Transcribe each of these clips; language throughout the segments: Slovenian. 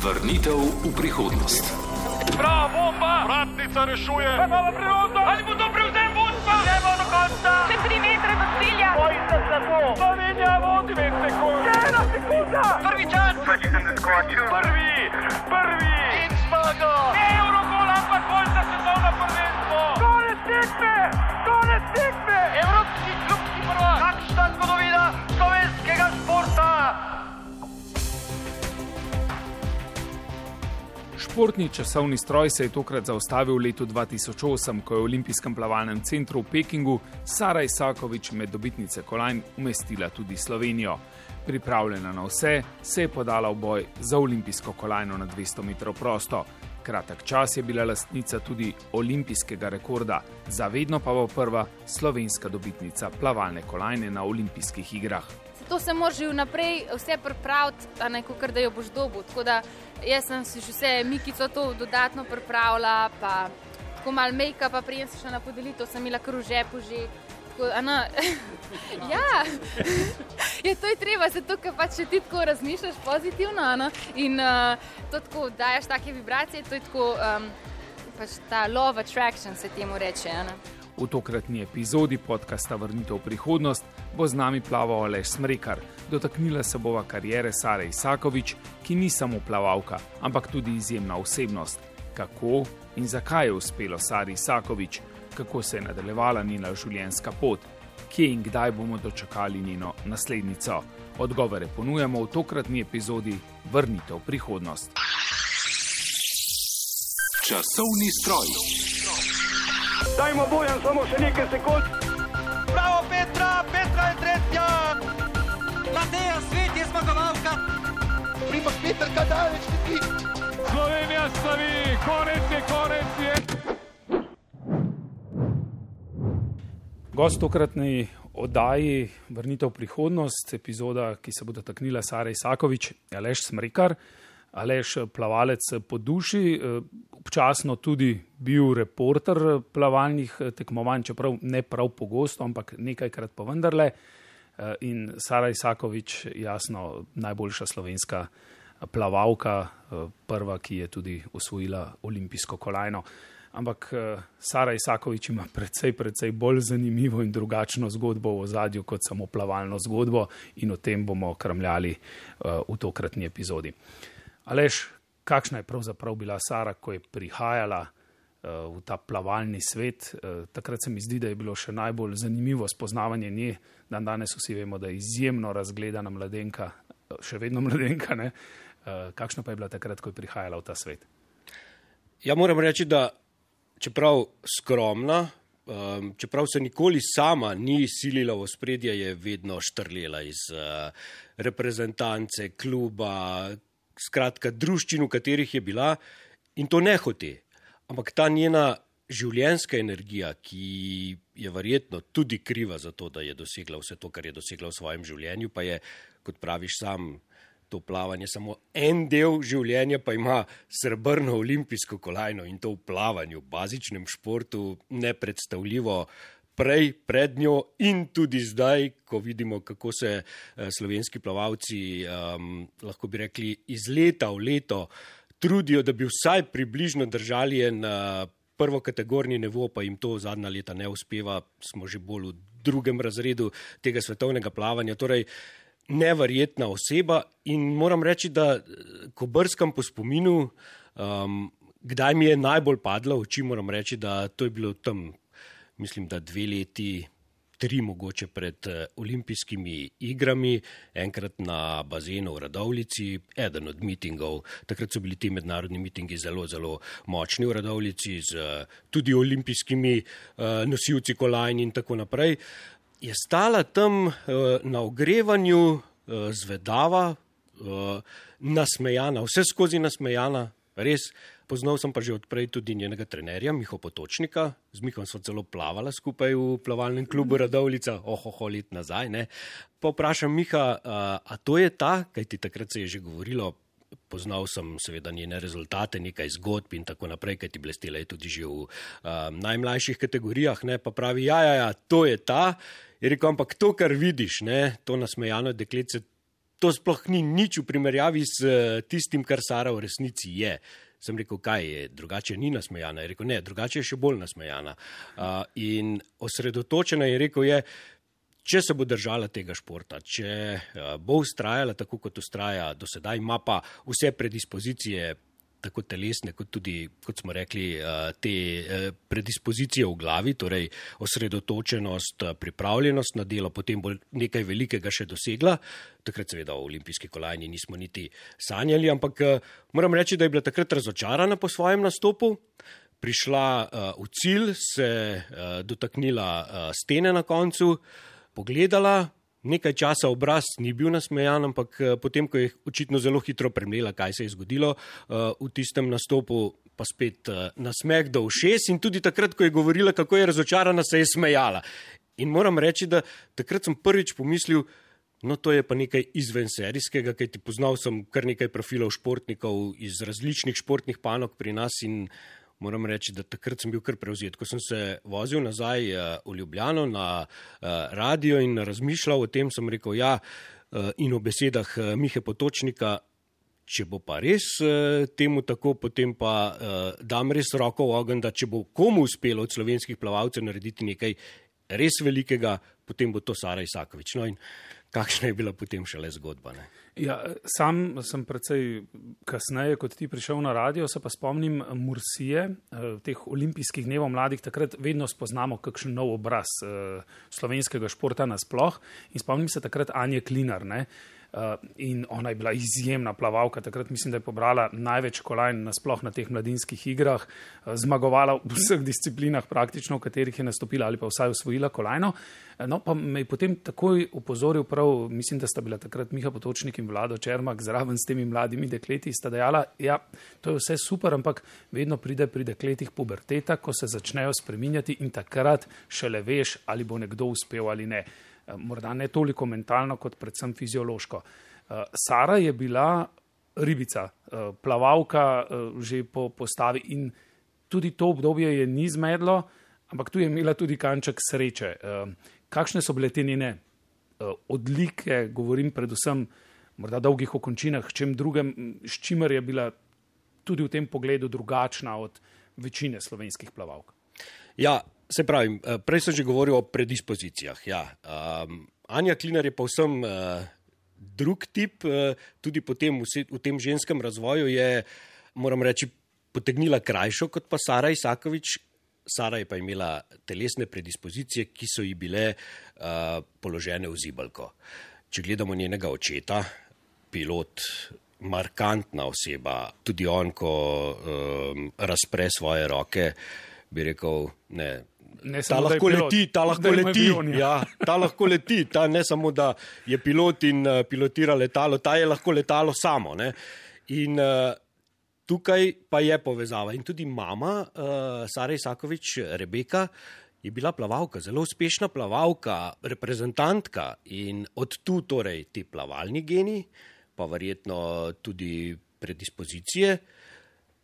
Vrnitev v prihodnost. Prava bomba! Vratnica rešuje! Imamo priložnost! Ali bo to prevzem vodstva? Gremo do konca! Še tri metre do cilja! Bojite se to! Slovenija vodi več sekund! Ena sekunda! Prvi čas! Prvi! Prvi! In zmaga! Eurogol, ampak bolj za svetovno prvenstvo! Konec tekme! Športni časovni stroj se je tokrat zaustavil v letu 2008, ko je v Olimpijskem plavalnem centru v Pekingu Sara Isakovič med dobitnice kolajn umestila tudi Slovenijo. Pripravljena na vse, se je podala v boj za olimpijsko kolajno na 200 metrov prosto. Kratek čas je bila lastnica tudi olimpijskega rekorda, zavedno pa bo prva slovenska dobitnica plavalne kolajne na olimpijskih igrah. To se moraš že vnaprej vse pripraviti, kot da jo boš dobil. Tako da jaz sem si že vse Mikico to dodatno pripravila, pa tako malo make-up, pa prijem se še na podelitev, sem imela kar v žepu že. Tako, a no, ja, je to je treba, zato ker pač ti tako razmišljaš pozitivno ano, in uh, to tako daješ take vibracije, to je tako um, pač ta love attraction se temu reče. ano. V tokratni epizodi podcasta Vrnitev v prihodnost bo z nami plaval Aleš Smrekar. Dotaknila se bova karijere Sare Isakovič, ki ni samo plavalka, ampak tudi izjemna osebnost. Kako in zakaj je uspelo Sari Isakovič, kako se je nadaljevala njena življenjska pot, kje in kdaj bomo dočakali njeno naslednico. Odgovore ponujamo v tokratni epizodi Vrnitev v prihodnost. Časovni stroj. Dajmo bojem samo še nekaj sekund! Bravo, Petra, Petra je tretja! Mateja, svet je zmagovalka! Primoš Peter, kaj daleč ti? Slovenija slavi, konec je, konec je! Gost tokratni oddaji Vrnitev v prihodnost, epizoda, ki se bo dotaknila Sara Isakovič, je Aleš Smrekar. Aleš, plavalec po duši, eh, občasno tudi bil reporter plavalnih eh, tekmovanj, čeprav ne prav pogosto, ampak nekajkrat pa vendarle. Eh, In Sara Isakovič, jasno, najboljša slovenska plavalka, prva, ki je tudi osvojila olimpijsko kolajno. Ampak Sara Isakovič ima precej, precej bolj zanimivo in drugačno zgodbo v ozadju kot samo plavalno zgodbo, in o tem bomo kramljali v tokratni epizodi. Alež, kakšna je pravzaprav bila Sara, ko je prihajala uh, v ta plavalni svet? Uh, takrat se mi zdi, da je bilo še najbolj zanimivo spoznavanje nje. Dan danes vsi vemo, da je izjemno razgledana mladenka, uh, še vedno mladenka. Ne? Uh, kakšna pa je bila takrat, ko je prihajala v ta svet? Ja, moram reči, da čeprav skromna, um, čeprav se nikoli sama ni silila v spredje, je vedno štrlela iz uh, reprezentance, kluba, skratka, druščin, v katerih je bila in to ne hote. Ampak ta njena življenjska energija, ki je verjetno tudi kriva za to, da je dosegla vse to, kar je dosegla v svojem življenju, pa je, kot praviš sam, to plavanje samo en del življenja, pa ima srebrno olimpijsko kolajno in to v plavanju, bazičnem športu, nepredstavljivo. Prej, pred njo in tudi zdaj, ko vidimo, kako se eh, slovenski plavalci, um, lahko bi rekli, iz leta v leto trudijo, da bi vsaj približno držali en uh, prvokategorni nivo, pa jim to zadnja leta ne uspeva, smo že bolj v drugem razredu tega svetovnega plavanja. Torej, neverjetna oseba in moram reči, da ko brskam po spominu, um, kdaj mi je najbolj padla v oči, moram reči, da to je bilo tam mislim, da dve leti, tri mogoče pred eh, olimpijskimi igrami, enkrat na bazenu v Radovlici, eden od mitingov. Takrat so bili ti mednarodni mitingi zelo, zelo močni v Radovlici, z eh, tudi olimpijskimi uh, nosilci kolajn in tako naprej. Je stala tam na ogrevanju, zvedava, nasmejana, vse skozi nasmejana, res. Poznal sem pa že odprej tudi njenega trenerja, Miho Potočnika, z Mihom smo celo plavala skupaj v plavalnem klubu Radovlica, ohoho let nazaj. Ne. Pa vprašam Miha, a, a to je ta, kaj ti takrat se je že govorilo, poznal sem seveda njene rezultate, nekaj zgodb in tako naprej, kaj ti blestela je tudi že v a, najmlajših kategorijah, ne, pa pravi, ja, ja, ja, to je ta. Je rekel, ampak to, kar vidiš, ne, to nasmejano deklice, to sploh ni nič v primerjavi s eh, tistim, kar Sara v resnici je. Sem rekel, kaj je, drugače ni nasmejana. Je rekel, ne, drugače je še bolj nasmejana. Uh, in osredotočena je rekel, je, če se bo držala tega športa, če uh, bo ustrajala tako, kot ustraja do sedaj, ima pa vse predispozicije tako telesne, kot tudi, kot smo rekli, eh, te eh, predispozicije v glavi, torej osredotočenost, eh, pripravljenost na delo, potem bo nekaj velikega še dosegla. Takrat, seveda, v olimpijski kolajni nismo niti sanjali, ampak moram reči, da je bila takrat razočarana po svojem nastopu. Prišla v cilj, se dotaknila stene na koncu, pogledala, Nekaj časa obraz ni bil nasmejan, ampak eh, potem, ko je očitno zelo hitro premlela, kaj se je zgodilo eh, v tistem nastopu, pa spet eh, nasmeh do všes in tudi takrat, ko je govorila, kako je razočarana, se je smejala. In moram reči, da takrat sem prvič pomislil, no to je pa nekaj izvenserijskega, kaj ti poznal sem kar nekaj profilov športnikov iz različnih športnih panog pri nas in moram reči, da takrat sem bil kar prevzet. Ko sem se vozil nazaj eh, v Ljubljano na eh, radio in razmišljal o tem, sem rekel, ja, eh, in o besedah Mihe Potočnika, če bo pa res temu tako, potem pa dam res roko v ogen, da če bo komu uspelo od slovenskih plavalcev narediti nekaj res velikega, potem bo to Sara Isakovič. No in kakšna je bila potem šele zgodba. Ne? Ja, sam sem precej kasneje, kot ti prišel na radio, se pa spomnim Mursije, eh, teh olimpijskih dnev mladih, takrat vedno spoznamo kakšen nov obraz eh, slovenskega športa nasploh in spomnim se takrat Anje Klinar. Ne? Uh, in ona je bila izjemna plavalka, takrat mislim, da je pobrala največ kolajn nasploh na teh mladinskih igrah, uh, zmagovala v vseh disciplinah, praktično v katerih je nastopila ali pa vsaj osvojila kolajno. Uh, no, pa me je potem takoj upozoril, prav mislim, da sta bila takrat Miha Potočnik in Vlado Čermak zraven s temi mladimi dekleti, sta dejala, ja, to je vse super, ampak vedno pride pri dekletih puberteta, ko se začnejo spreminjati in takrat šele veš, ali bo nekdo uspel ali ne. Eh, morda ne toliko mentalno, kot predvsem fiziološko. Eh, Sara je bila ribica, eh, plavalka že po postavi in tudi to obdobje je ni zmedlo, ampak tu je imela tudi kanček sreče. Kakšne so bile te njene odlike, govorim predvsem morda dolgih okončinah, čem drugem, s čimer je bila tudi v tem pogledu drugačna od večine slovenskih plavalk? Ja, Se pravi, eh, prej sem že govoril o predispozicijah. Ja. Um, Anja Klinar je povsem uh, drug tip, uh, tudi potem v, v tem ženskem razvoju je, moram reči, potegnila krajšo kot pa Sara Isakovič. Sara je pa imela telesne predispozicije, ki so ji bile uh, položene v zibalko. Če gledamo njenega očeta, pilot, markantna oseba, tudi on, ko um, razpre svoje roke, bi rekel, ne, Ne ta lahko leti, ta lahko leti. Ja, ta lahko leti, ta ne samo, da je pilot in uh, pilotira letalo, ta je lahko letalo samo. Ne? In uh, tukaj pa je povezava. In tudi mama, uh, Sara Isakovič, Rebeka, je bila plavalka, zelo uspešna plavalka, reprezentantka in od tu torej ti plavalni geni, pa verjetno tudi predispozicije. Uh,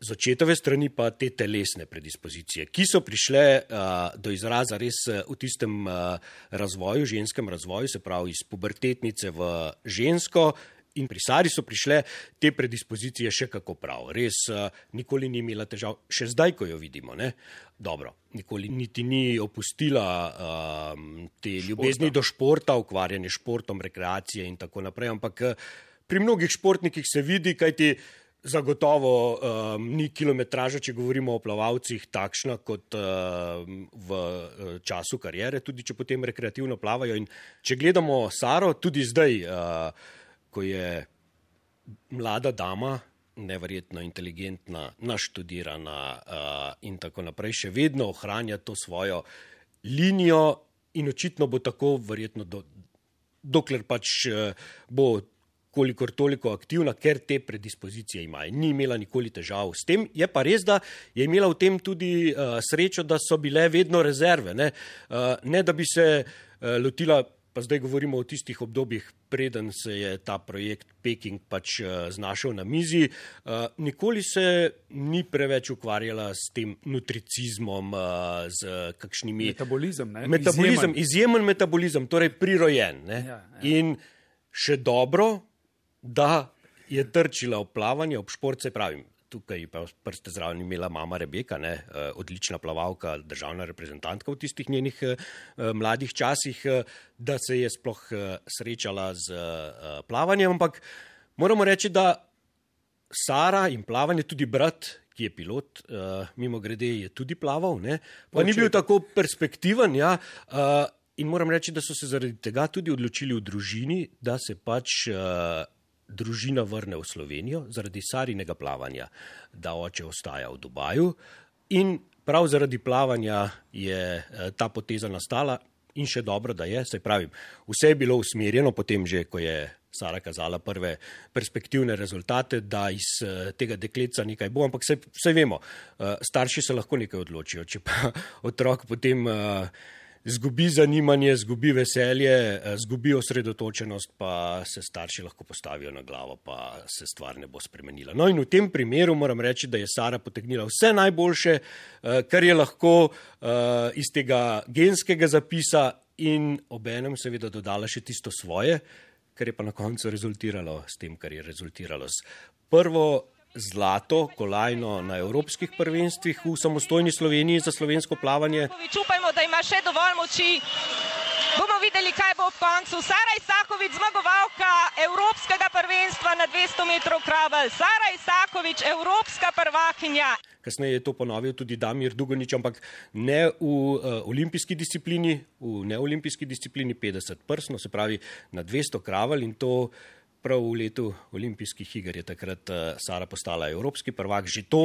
z očetove strani pa te telesne predispozicije, ki so prišle uh, do izraza res v tistem uh, razvoju, ženskem razvoju, se pravi iz pubertetnice v žensko. In pri Sari so prišle te predispozicije še kako prav. Res uh, nikoli ni imela težav, še zdaj, ko jo vidimo. Ne? Dobro, nikoli niti ni opustila uh, te Športa. ljubezni do športa, ukvarjanje s športom, rekreacije in tako naprej. Ampak pri mnogih športnikih se vidi, kaj ti. Zagotovo um, ni kilometraža, če govorimo o plavalcih, takšna kot um, v uh, času karijere, tudi če potem rekreativno plavajo. In če gledamo Saro, tudi zdaj, uh, ko je mlada dama, neverjetno inteligentna, naštudirana uh, in tako naprej, še vedno ohranja to svojo linijo in očitno bo tako, verjetno, do, dokler pač uh, bo kolikor toliko aktivna, ker te predispozicije ima. Ni imela nikoli težav s tem. Je pa res, da je imela v tem tudi uh, srečo, da so bile vedno rezerve. Ne, uh, ne da bi se uh, lotila, pa zdaj govorimo o tistih obdobjih, preden se je ta projekt Peking pač znašel na mizi, nikoli se ni preveč ukvarjala s tem nutricizmom, z kakšnimi. Metabolizem, ne? Metabolizem, izjemen, izjemen metabolizem, torej prirojen. Ja, ja. In še dobro, da je trčila v plavanje, ob šport, se pravim. Tukaj pa prste zraven imela mama Rebeka, ne, eh, odlična plavalka, državna reprezentantka v tistih njenih eh, mladih časih, eh, da se je sploh eh, srečala z eh, plavanjem. Ampak moramo reči, da Sara in plavanje, tudi brat, ki je pilot, uh, mimo grede, je tudi plaval, ne? pa ni bil tako perspektiven. Ja, uh, in moram reči, da so se zaradi tega tudi odločili v družini, da se pač. Uh, Družina vrne v Slovenijo zaradi sarinega plavanja, da oče ostaja v Dubaju, in prav zaradi plavanja je ta poteza nastala, in še dobro, da je. Se pravi, vse je bilo usmerjeno, potem že, ko je Sara kazala prve perspektivne rezultate, da iz uh, tega dekleca nekaj bo, ampak vse, vemo, uh, starši se lahko nekaj odločijo. Če pa otrok potem uh, zgubi zanimanje, zgubi veselje, uh, zgubi osredotočenost, pa se starši lahko postavijo na glavo, pa se stvar ne bo spremenila. No in v tem primeru moram reči, da je Sara potegnila vse najboljše, uh, kar je lahko uh, iz tega genskega zapisa. In obenem, seveda, dodala še tisto svoje, kar je pa na koncu rezultiralo s tem, kar je rezultiralo s prvo zlato kolajno na evropskih prvenstvih v samostojni Sloveniji za slovensko plavanje. Upajmo, da ima še dovolj moči. Bomo videli, kaj bo ob koncu. Sara Isakovič, zmagovalka Evropskega prvenstva na 200 metrov kravel. Sara Isakovič, Evropska prvakinja. Kasneje je to ponovil tudi Damir Dugonič, ampak ne v uh, olimpijski disciplini, v neolimpijski disciplini 50 prsno, se pravi na 200 kravel in to prav v letu olimpijskih iger je takrat uh, Sara postala evropski prvak. Že to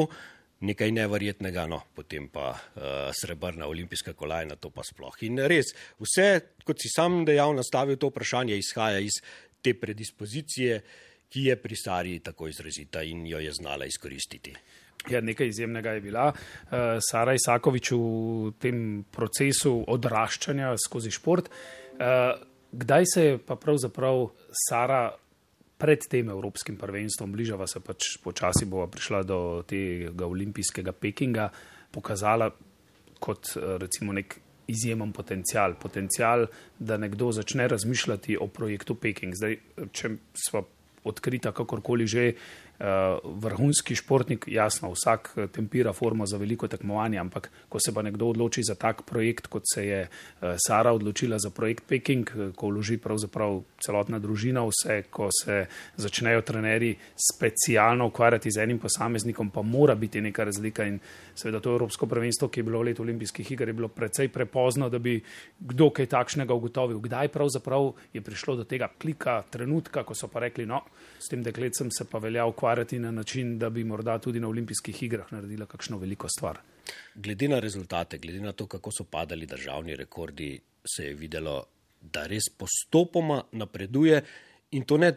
nekaj neverjetnega, no, potem pa uh, srebrna olimpijska kolajna, to pa sploh. In res, vse, kot si sam dejal, nastavil to vprašanje, izhaja iz te predispozicije, ki je pri Sari tako izrazita in jo je znala izkoristiti. Ja, nekaj izjemnega je bila. Uh, Sara Isakovič v tem procesu odraščanja skozi šport. Kdaj se je pa pravzaprav Sara pred tem evropskim prvenstvom, bližava se pač počasi, bova prišla do tega olimpijskega Pekinga, pokazala kot recimo nek izjemen potencial. Potencial, da nekdo začne razmišljati o projektu Peking. Zdaj, če smo odkrita kakorkoli že, vrhunski športnik, jasno, vsak eh, tempira formo za veliko tekmovanje, ampak ko se pa nekdo odloči za tak projekt, kot se je uh, Sara odločila za projekt Peking, ko vloži pravzaprav celotna družina, vse, ko se začnejo trenerji specialno ukvarjati z enim posameznikom, pa mora biti neka razlika in seveda to Evropsko prvenstvo, ki je bilo v letu olimpijskih iger, je bilo precej prepozno, da bi kdo kaj takšnega ugotovil. Kdaj pravzaprav je prišlo do tega klika, trenutka, ko so pa rekli, no, s tem deklecem se pa velja ukvarjati ukvarjati na način, da bi morda tudi na olimpijskih igrah naredila kakšno veliko stvar. Glede na rezultate, glede na to, kako so padali državni rekordi, se je videlo, da res postopoma napreduje in to ne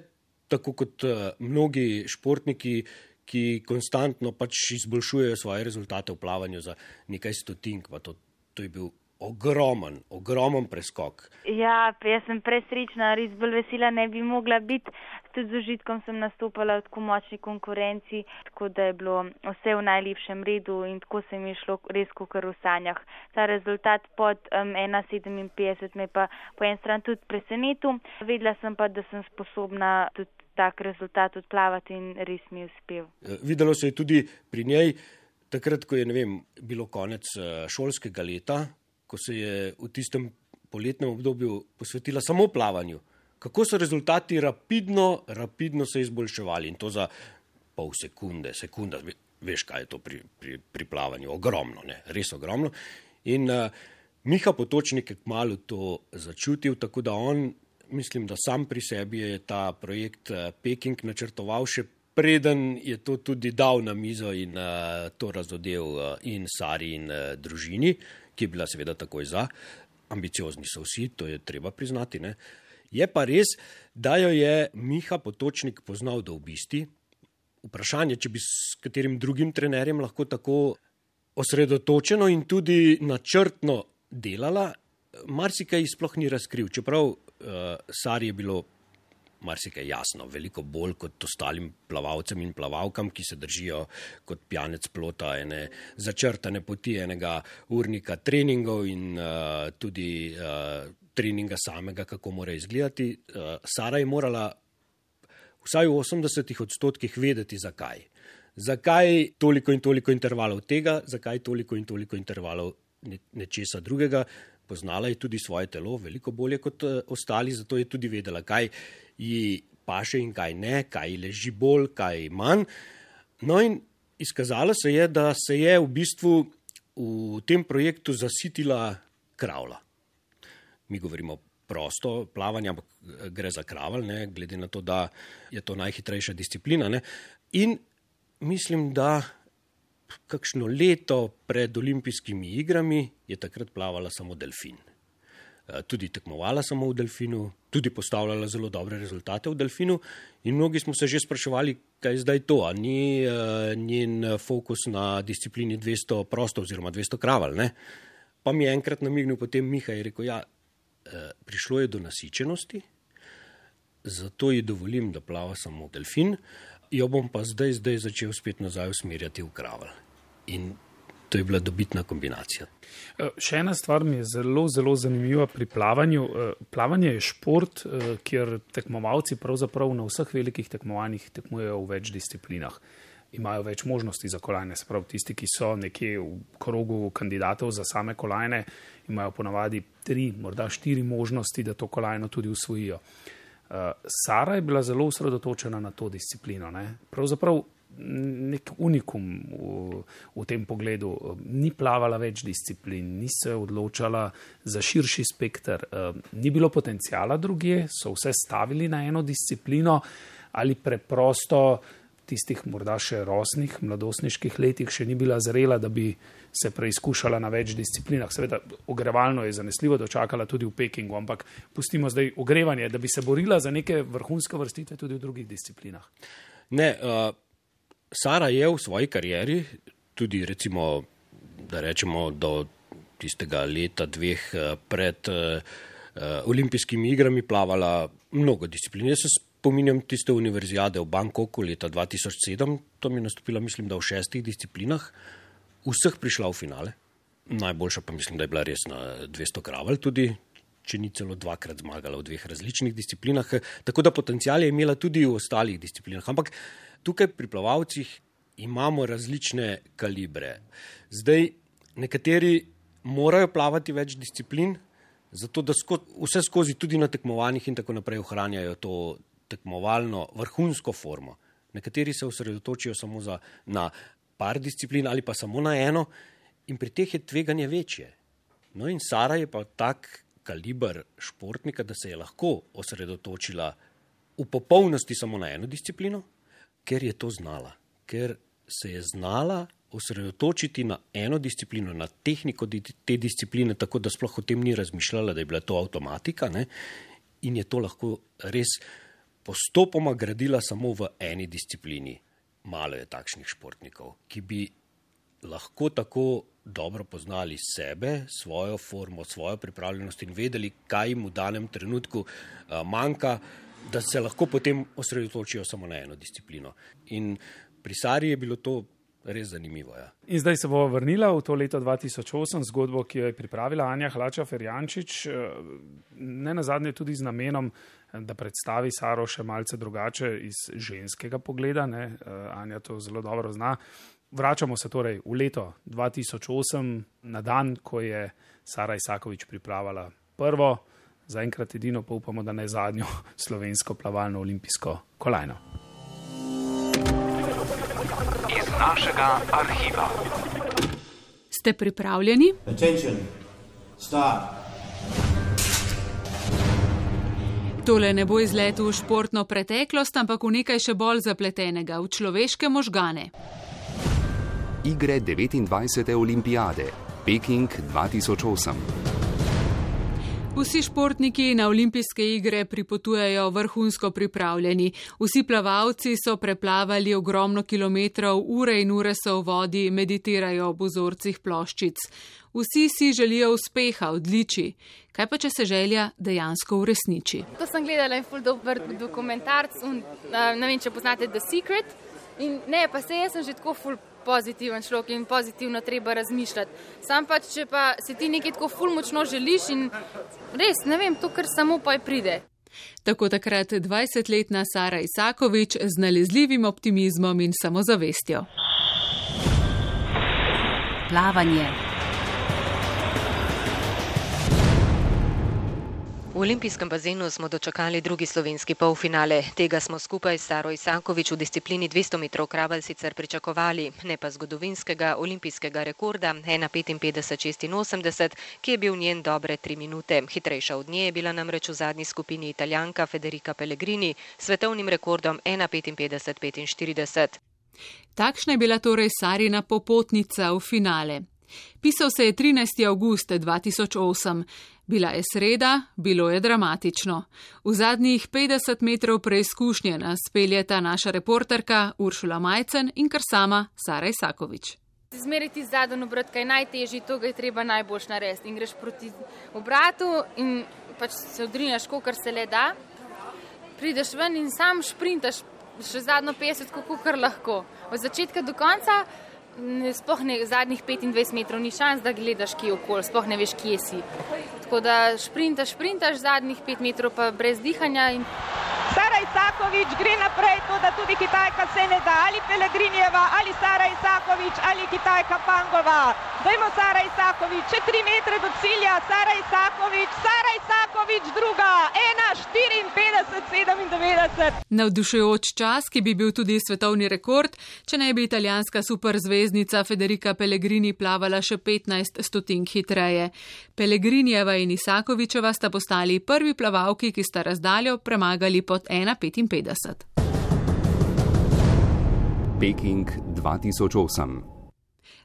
tako kot uh, mnogi športniki, ki konstantno pač izboljšujejo svoje rezultate v plavanju za nekaj stotink. To, to je bil ogromen, ogromen preskok. Ja, jaz sem presrečna, res bolj vesela ne bi mogla biti. Tudi z užitkom sem nastopala v tako močni konkurenci, tako da je bilo vse v najlepšem redu in tako se mi je šlo res kot v sanjah. Ta rezultat pod um, 1,57 me pa po en stran tudi presenetil. Vedela sem pa, da sem sposobna tudi tak rezultat odplavati in res mi je uspel. Eh, videlo se je tudi pri njej, takrat, ko je vem, bilo konec eh, šolskega leta, ko se je v tistem poletnem obdobju posvetila samo plavanju, kako so rezultati rapidno, rapidno se izboljševali in to za pol sekunde, sekunda, veš, kaj je to pri, pri, pri plavanju, ogromno, ne? res ogromno. In uh, Miha Potočnik je kmalo to začutil, tako da on, mislim, da sam pri sebi je ta projekt uh, Peking načrtoval še. Preden je to tudi dal na mizo in uh, to razodel uh, in Sari in uh, družini, uh, ki je bila seveda takoj za. Ambiciozni so vsi, to je treba priznati. Ne? Je pa res, da jo je Miha Potočnik poznal do obisti. Vprašanje, če bi s katerim drugim trenerjem lahko tako osredotočeno in tudi načrtno delala, marsikaj sploh ni razkril. Čeprav uh, Sari je bilo marsikaj jasno, veliko bolj kot ostalim plavalcem in plavalkam, ki se držijo kot pijanec plota ene začrtane poti enega urnika treningov in uh, tudi uh, treninga samega, kako mora izgledati. Uh, Sara je morala vsaj v 80 odstotkih vedeti, zakaj. Zakaj toliko in toliko intervalov tega, zakaj toliko in toliko intervalov nečesa drugega. Poznala je tudi svoje telo veliko bolje kot uh, ostali, zato je tudi vedela, kaj ji paše in kaj ne, kaj ji leži bolj, kaj manj. No in izkazalo se je, da se je v bistvu v tem projektu zasitila kravla. Mi govorimo prosto plavanje, ampak gre za kraval, ne, glede na to, da je to najhitrejša disciplina. Ne. In mislim, da kakšno leto pred olimpijskimi igrami je takrat plavala samo delfin. Eh, tudi tekmovala samo v delfinu, tudi postavljala zelo dobre rezultate v delfinu, in mnogi smo se že spraševali, kaj je zdaj to, ali ni uh, njen fokus na disciplini 200 prosto oziroma 200 kraval. Ne? Pa mi je enkrat namignil potem Miha in rekel, ja, prišlo je do nasičenosti, zato ji dovolim, da plava samo delfin, jo bom pa zdaj, zdaj začel spet nazaj usmerjati v kraval. In to je bila dobitna kombinacija. Eh, še ena stvar mi je zelo, zelo zanimiva pri plavanju. Eh, plavanje je šport, eh, kjer tekmovalci pravzaprav na vseh velikih tekmovanjih tekmujejo v več disciplinah. Imajo več možnosti za kolajne, se pravi, tisti, ki so nekje v krogu kandidatov za same kolajne, imajo ponavadi tri, morda štiri možnosti, da to kolajno tudi usvojijo. Sara je bila zelo usredotočena na to disciplino. Ne? Pravzaprav nek unikum v, v tem pogledu. Ni plavala več disciplin, ni se odločala za širši spektr, ni bilo potencijala druge, so vse stavili na eno disciplino ali preprosto tistih morda še rosnih, mladostniških letih še ni bila zrela, da bi se preizkušala na več disciplinah. Seveda, ogrevalno je zanesljivo dočakala tudi v Pekingu, ampak pustimo zdaj ogrevanje, da bi se borila za neke vrhunske vrstitve tudi v drugih disciplinah. Ne, uh, Sara je v svoji karieri, tudi recimo, da rečemo do tistega leta, dveh eh, pred uh, olimpijskimi igrami, plavala mnogo disciplin. Jaz se spominjam tiste univerzijade v Bangkoku leta 2007, to mi je nastopila, mislim, da v šestih disciplinah, vseh prišla v finale. Najboljša pa mislim, da je bila res na 200 kraval tudi. Če ni celo dvakrat zmagala v dveh različnih disciplinah, tako da potencijal je imela tudi v ostalih disciplinah. Ampak tukaj pri plavalcih imamo različne kalibre. Zdaj, nekateri morajo plavati več disciplin, zato da sko vse skozi tudi na tekmovanjih in tako naprej ohranjajo to tekmovalno vrhunsko formo. Nekateri se osredotočijo samo za, na par disciplin ali pa samo na eno, in pri teh je tveganje večje. No, in Sara je pa tak kaliber športnika, da se je lahko osredotočila v popolnosti samo na eno disciplino, ker je to znala, ker se je znala osredotočiti na eno disciplino, na tehniko te discipline, tako da sploh o tem ni razmišljala, da je bila to avtomatika ne? in je to lahko res postopoma gradila samo v eni disciplini. Malo je takšnih športnikov, ki bi lahko tako dobro poznali sebe, svojo formo, svojo pripravljenost in vedeli, kaj jim v danem trenutku uh, manjka da se lahko potem osredotočijo samo na eno disciplino. In pri Sari je bilo to res zanimivo. Ja. In zdaj se bo vrnila v to leto 2008, zgodbo, ki jo je pripravila Anja Hlača Ferjančič, eh, ne na zadnje tudi z namenom, da predstavi Saro še malce drugače iz ženskega pogleda. Ne? Eh, Anja to zelo dobro zna. Vračamo se torej v leto 2008, na dan, ko je Sara Isakovič pripravila prvo zaenkrat edino, pa upamo, da ne zadnjo slovensko plavalno olimpijsko kolajno. Našega arhiva. Ste pripravljeni? Tole ne bo izletel v športno preteklost, ampak v nekaj še bolj zapletenega, v človeške možgane. Igre 29. olimpijade, Peking 2008. Vsi športniki na olimpijske igre pripotujejo vrhunsko pripravljeni. Vsi plavalci so preplavali ogromno kilometrov, ure in ure so v vodi, meditirajo ob vzorcih ploščic. Vsi si želijo uspeha, odliči. Kaj pa, če se želja dejansko uresniči? To sem gledala in full dober dokumentarc, ne vem, če poznate The Secret. In ne, pa se jaz sem že tako full pozitiven človek in pozitivno treba razmišljati. Sam pač, če pa se ti nekaj tako ful močno želiš in res, ne vem, to kar samo pa je pride. Tako takrat 20-letna Sara Isakovič z nalezljivim optimizmom in samozavestjo. Plavanje. V olimpijskem bazenu smo dočakali drugi slovenski polfinale. Tega smo skupaj s Saro Isakovič v disciplini 200 metrov kraval sicer pričakovali, ne pa zgodovinskega olimpijskega rekorda 1.55.86, ki je bil njen dobre tri minute. Hitrejša od nje je bila namreč v zadnji skupini italijanka Federica Pellegrini s svetovnim rekordom 1.55.45. Takšna je bila torej Sarina popotnica v finale. Pisal se je 13. august 2008. Bila je sreda, bilo je dramatično. V zadnjih 50 metrov preizkušnje nas peljeta naša reporterka Uršula Majcen in kar sama Sara Isakovič. Zmeriti zadnjo obrat, kaj je najtežji, to ga je treba najboljš narediti. In greš proti obratu in pač se odrinjaš, kar se le da. Prideš ven in sam šprintaš še zadnjo 50, kako kar lahko. Od začetka do konca sploh ne, zadnjih 25 metrov ni šans, da gledaš, kje je okolje, sploh ne veš, kje si. Tako da šprintaš, šprintaš zadnjih 5 metrov, pa brez dihanja. In... Sara Isakovič gre naprej, to da tudi Kitajka se ne da, ali Pelegrinjeva, ali Sara Isakovič, ali Kitajka Pangova. Dajmo Sara Isakovič, še 3 metre do cilja, Sara Isakovič, Sara Isakovič druga, 1.54.97. Navdušujoč čas, ki bi bil tudi svetovni rekord, če ne bi italijanska superzvezdnica Federica Pellegrini plavala še 15 stotink hitreje. Pellegrinjeva in Isakovičeva sta postali prvi plavalki, ki sta razdaljo premagali pod 1,55. Peking 2008.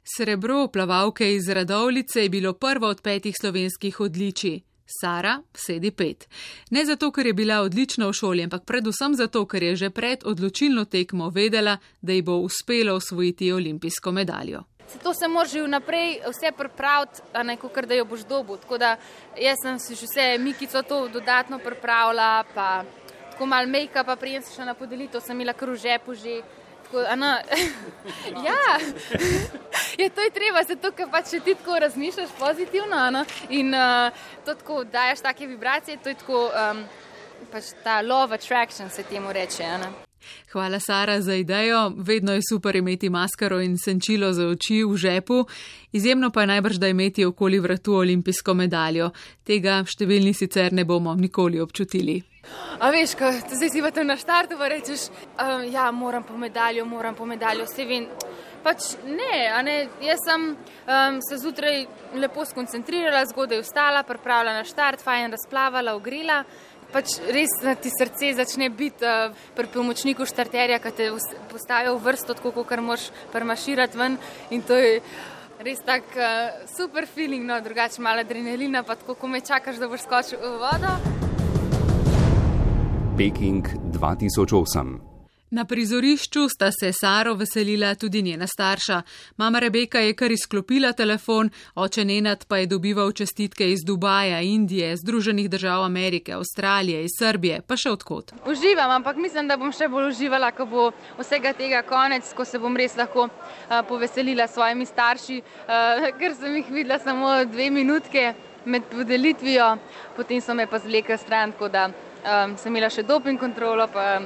Srebro plavalke iz Radovlice je bilo prvo od petih slovenskih odličij. Sara sedi pet. Ne zato, ker je bila odlična v šoli, ampak predvsem zato, ker je že pred odločilno tekmo vedela, da ji bo uspelo osvojiti olimpijsko medaljo. Zato se moraš že vnaprej vse pripraviti, a ne kot da jo boš dobil. Tako da jaz sem si že vse Mikico to dodatno pripravila, pa tako mal make-up, pa prijem se še na podelitev, sem imela kar v žepu že. Tako, ano, ja, je to je treba, se to, ker pač ti tako razmišljaš pozitivno ano, in uh, to tako daješ take vibracije, to je tako um, pač ta love attraction se temu reče. Ano. Hvala, Sara, za idejo. Vedno je super imeti maskaro in senčilo za oči v žepu. Izjemno pa je najbrž, da imeti okoli vratu olimpijsko medaljo. Tega številni sicer ne bomo nikoli občutili. A veš, ko zdaj si pa tam na štartu, pa rečeš, um, ja, moram po medaljo, moram po medaljo, vse vem. Pač ne, ne, jaz sem um, se zjutraj lepo skoncentrirala, zgodaj vstala, pripravila na štart, fajn razplavala, ogrela. Pač res ti srce začne biti uh, pri pomočniku štarterja, ki te postavijo v vrsto, tako kot moraš premaširati ven. In to je res tak uh, super feeling, no, drugače malo adrenalina, pa tako, ko me čakaš, da boš skočil v vodo. Peking 2008. Na prizorišču sta se Saro veselila tudi njena starša. Mama Rebeka je kar izklopila telefon, oče Nenad pa je dobival čestitke iz Dubaja, Indije, Združenih držav Amerike, Avstralije, iz Srbije, pa še odkot. Uživam, ampak mislim, da bom še bolj uživala, ko bo vsega tega konec, ko se bom res lahko uh, poveselila s svojimi starši, uh, ker sem jih videla samo dve minutke med podelitvijo, potem so me pa zvlekli stran, tako da um, sem imela še doping kontrolo, pa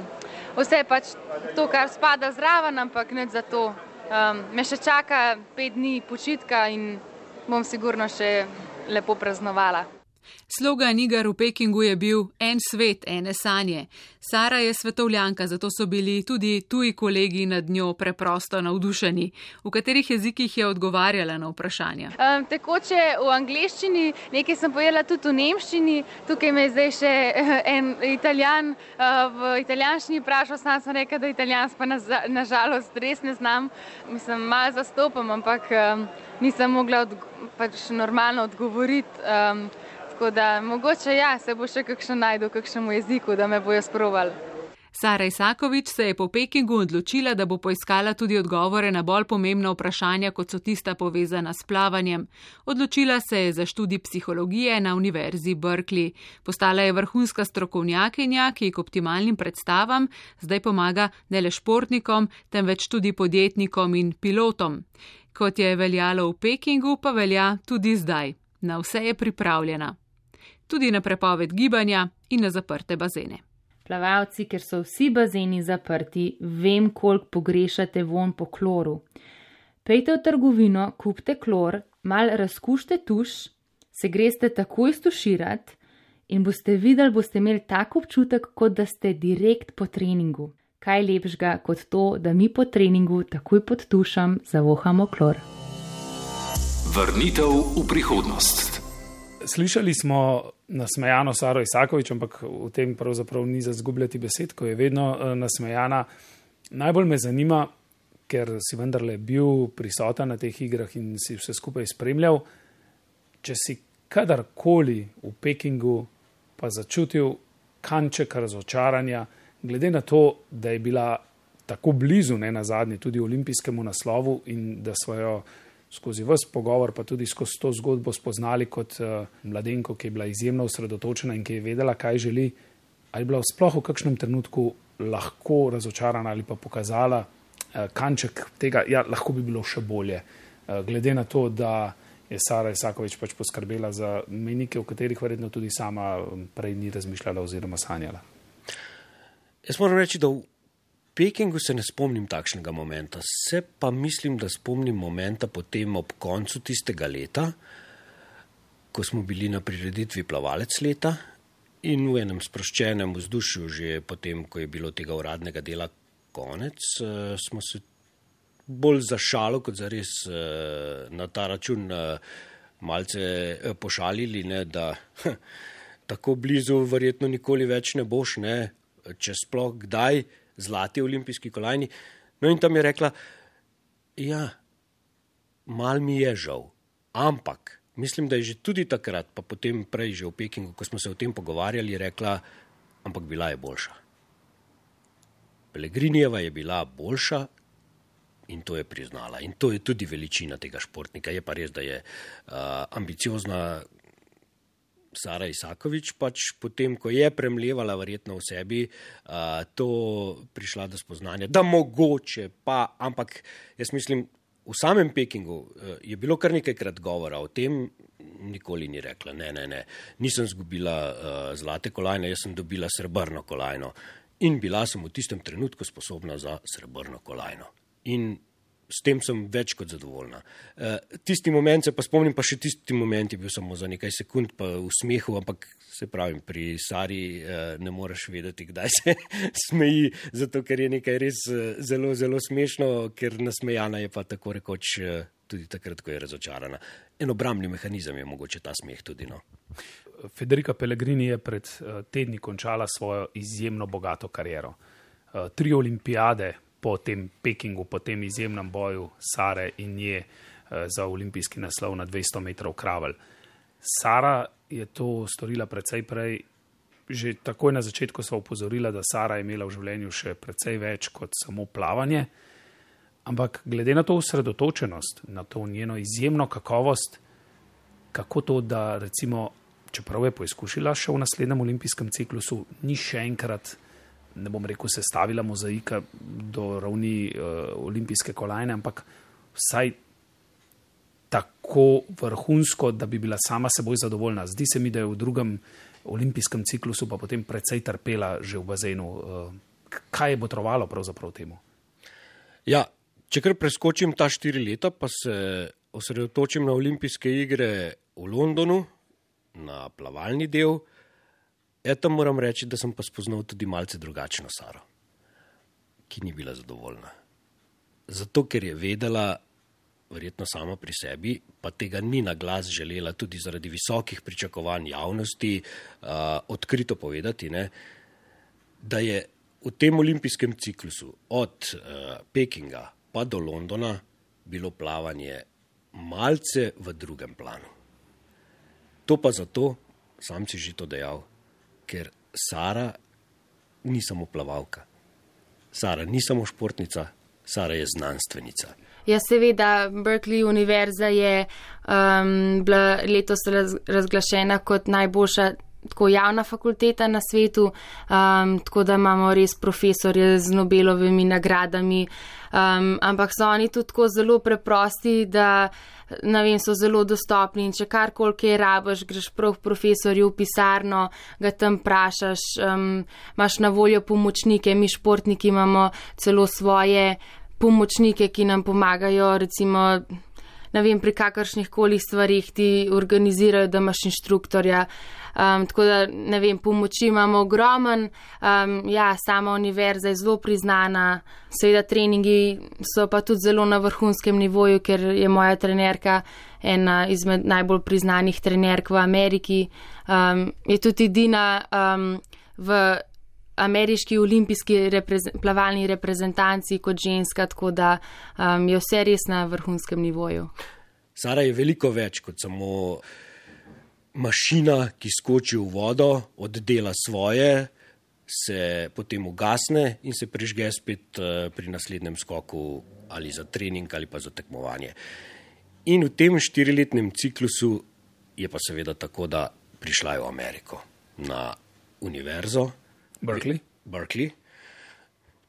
vse je pač to, kar spada zraven, ampak ne za to. Um, me še čaka pet dni počitka in bom sigurno še lepo praznovala. Slogan iger v Pekingu je bil En svet, ene sanje. Sara je svetovljanka, zato so bili tudi tuji kolegi nad njo preprosto navdušeni. V katerih jezikih je odgovarjala na vprašanja? Um, tekoče v angliščini, nekaj sem pojela tudi v nemščini, tukaj me je zdaj še en italijan uh, v italijanščini vprašal, sam sem rekel, da italijansko nažalost na res ne znam. Mislim, malo zastopam, ampak um, nisem mogla odgo pač normalno odgovoriti. Um, Tako da mogoče ja, se bo še kakšen najdel, kakšnemu jeziku, da me bojo sprovali. Sara Isakovič se je po Pekingu odločila, da bo poiskala tudi odgovore na bolj pomembna vprašanja, kot so tista povezana s plavanjem. Odločila se je za študij psihologije na Univerzi Berkeley. Postala je vrhunska strokovnjakinja, ki k optimalnim predstavam zdaj pomaga ne le športnikom, temveč tudi podjetnikom in pilotom. Kot je veljalo v Pekingu, pa velja tudi zdaj. Na vse je pripravljena. Tudi na prepoved gibanja in na zaprte bazene. Plavalci, ker so vsi bazeni zaprti, vem, koliko pogrešate von po kloru. Pejte v trgovino, kupite klor, mal razkušte tuš, se greste takoj stuširati in boste videli, boste imeli tak občutek, kot da ste direkt po treningu. Kaj lepšega kot to, da mi po treningu takoj pod tušem zavohamo klor. Vrnitev v prihodnost. Slišali smo nasmejano Saro Isakovič, ampak v tem pravzaprav ni za zgubljati besed, ko je vedno uh, nasmejana. Najbolj me zanima, ker si vendarle bil prisoten na teh igrah in si vse skupaj spremljal, če si kadarkoli v Pekingu pa začutil kanček razočaranja, glede na to, da je bila tako blizu, ne na zadnje, tudi olimpijskemu naslovu in da svojo skozi vse pogovor, pa tudi skozi to zgodbo spoznali kot uh, mladenko, ki je bila izjemno osredotočena in ki je vedela, kaj želi, ali je bila sploh v kakšnem trenutku lahko razočarana ali pa pokazala uh, kanček tega, da ja, lahko bi bilo še bolje. Uh, glede na to, da je Sara Isakovič pač poskrbela za menike, o katerih verjetno tudi sama prej ni razmišljala oziroma sanjala. Jaz moram reči, da v Pekingu se ne spomnim takšnega momenta, se pa mislim, da spomnim momenta potem ob koncu tistega leta, ko smo bili na prireditvi plavalec leta in v enem sproščenem vzdušju, že potem, ko je bilo tega uradnega dela konec, eh, smo se bolj za šalo, kot za res eh, na ta račun eh, malce pošalili, ne, da tako blizu verjetno nikoli več ne boš, ne, če sploh kdaj zlati olimpijski kolajni. No in tam je rekla, ja, mal mi je žal, ampak mislim, da je že tudi takrat, pa potem prej že v Pekingu, ko smo se o tem pogovarjali, rekla, ampak bila je boljša. Pelegrinijeva je bila boljša in to je priznala. In to je tudi veličina tega športnika. Je pa res, da je uh, ambiciozna, Sara Isakovič, pač potem, ko je premljevala verjetno v sebi, uh, to prišla do spoznanja, da mogoče pa, ampak jaz mislim, v samem Pekingu uh, je bilo kar nekajkrat govora o tem, nikoli ni rekla, ne, ne, ne, nisem zgubila uh, zlate kolajne, jaz sem dobila srebrno kolajno in bila sem v tistem trenutku sposobna za srebrno kolajno. In s tem sem več kot zadovoljna. Uh, tisti moment se pa spomnim, pa še tisti moment je bil samo za nekaj sekund, pa v smehu, ampak se pravi, pri Sari uh, ne moreš vedeti, kdaj se smeji, zato ker je nekaj res uh, zelo, zelo smešno, ker nasmejana je pa tako rekoč uh, tudi takrat, ko je razočarana. En obrambni mehanizem je mogoče ta smeh tudi. No. Federica Pellegrini je pred tedni končala svojo izjemno bogato kariero. Tri olimpijade, po tem Pekingu, po tem izjemnem boju Sare in nje eh, za olimpijski naslov na 200 metrov kravelj. Sara je to storila precej prej. Že takoj na začetku so upozorila, da Sara je imela v življenju še precej več kot samo plavanje, ampak glede na to usredotočenost, na to njeno izjemno kakovost, kako to, da recimo, čeprav je poizkušila še v naslednjem olimpijskem ciklusu, ni še enkrat ne bom rekel, sestavila mozaika do ravni uh, olimpijske kolajne, ampak vsaj tako vrhunsko, da bi bila sama seboj zadovoljna. Zdi se mi, da je v drugem olimpijskem ciklusu pa potem precej trpela že v bazenu. Uh, kaj je potrovalo pravzaprav temu? Ja, če kar preskočim ta štiri leta, pa se osredotočim na olimpijske igre v Londonu, na plavalni del. Eto moram reči, da sem pa spoznal tudi malce drugačno Saro, ki ni bila zadovoljna. Zato, ker je vedela, verjetno sama pri sebi, pa tega ni na glas želela, tudi zaradi visokih pričakovanj javnosti, uh, odkrito povedati, ne, da je v tem olimpijskem ciklusu od uh, Pekinga pa do Londona bilo plavanje malce v drugem planu. To pa zato, sam si že to dejal, ker Sara ni samo plavalka. Sara ni samo športnica, Sara je znanstvenica. Ja, seveda, Berkeley univerza je um, bila letos raz, razglašena kot najboljša tako javna fakulteta na svetu, um, tako da imamo res profesorje z Nobelovimi nagradami, um, ampak so oni tudi tako zelo preprosti, da ne vem, so zelo dostopni in če karkoli kaj rabaš, greš prav profesorju v pisarno, ga tam prašaš, um, imaš na voljo pomočnike, mi športniki imamo celo svoje pomočnike, ki nam pomagajo, recimo, ne vem, pri kakršnih koli stvarih ti organizirajo, da imaš inštruktorja. Um, tako da, ne vem, pomoči imamo ogromen, um, ja, sama univerza je zelo priznana, seveda treningi so pa tudi zelo na vrhunskem nivoju, ker je moja trenerka ena izmed najbolj priznanih trenerk v Ameriki. Um, je tudi Dina um, v ameriški olimpijski reprezent, plavalni reprezentanci kot ženska, tako da um, je vse res na vrhunskem nivoju. Sara je veliko več kot samo mašina, ki skoči v vodo, oddela svoje, se potem ugasne in se prižge spet uh, pri naslednjem skoku ali za trening ali pa za tekmovanje. In v tem štiriletnem ciklusu je pa seveda tako, da prišla je v Ameriko na univerzo, Berkeley. Berkeley.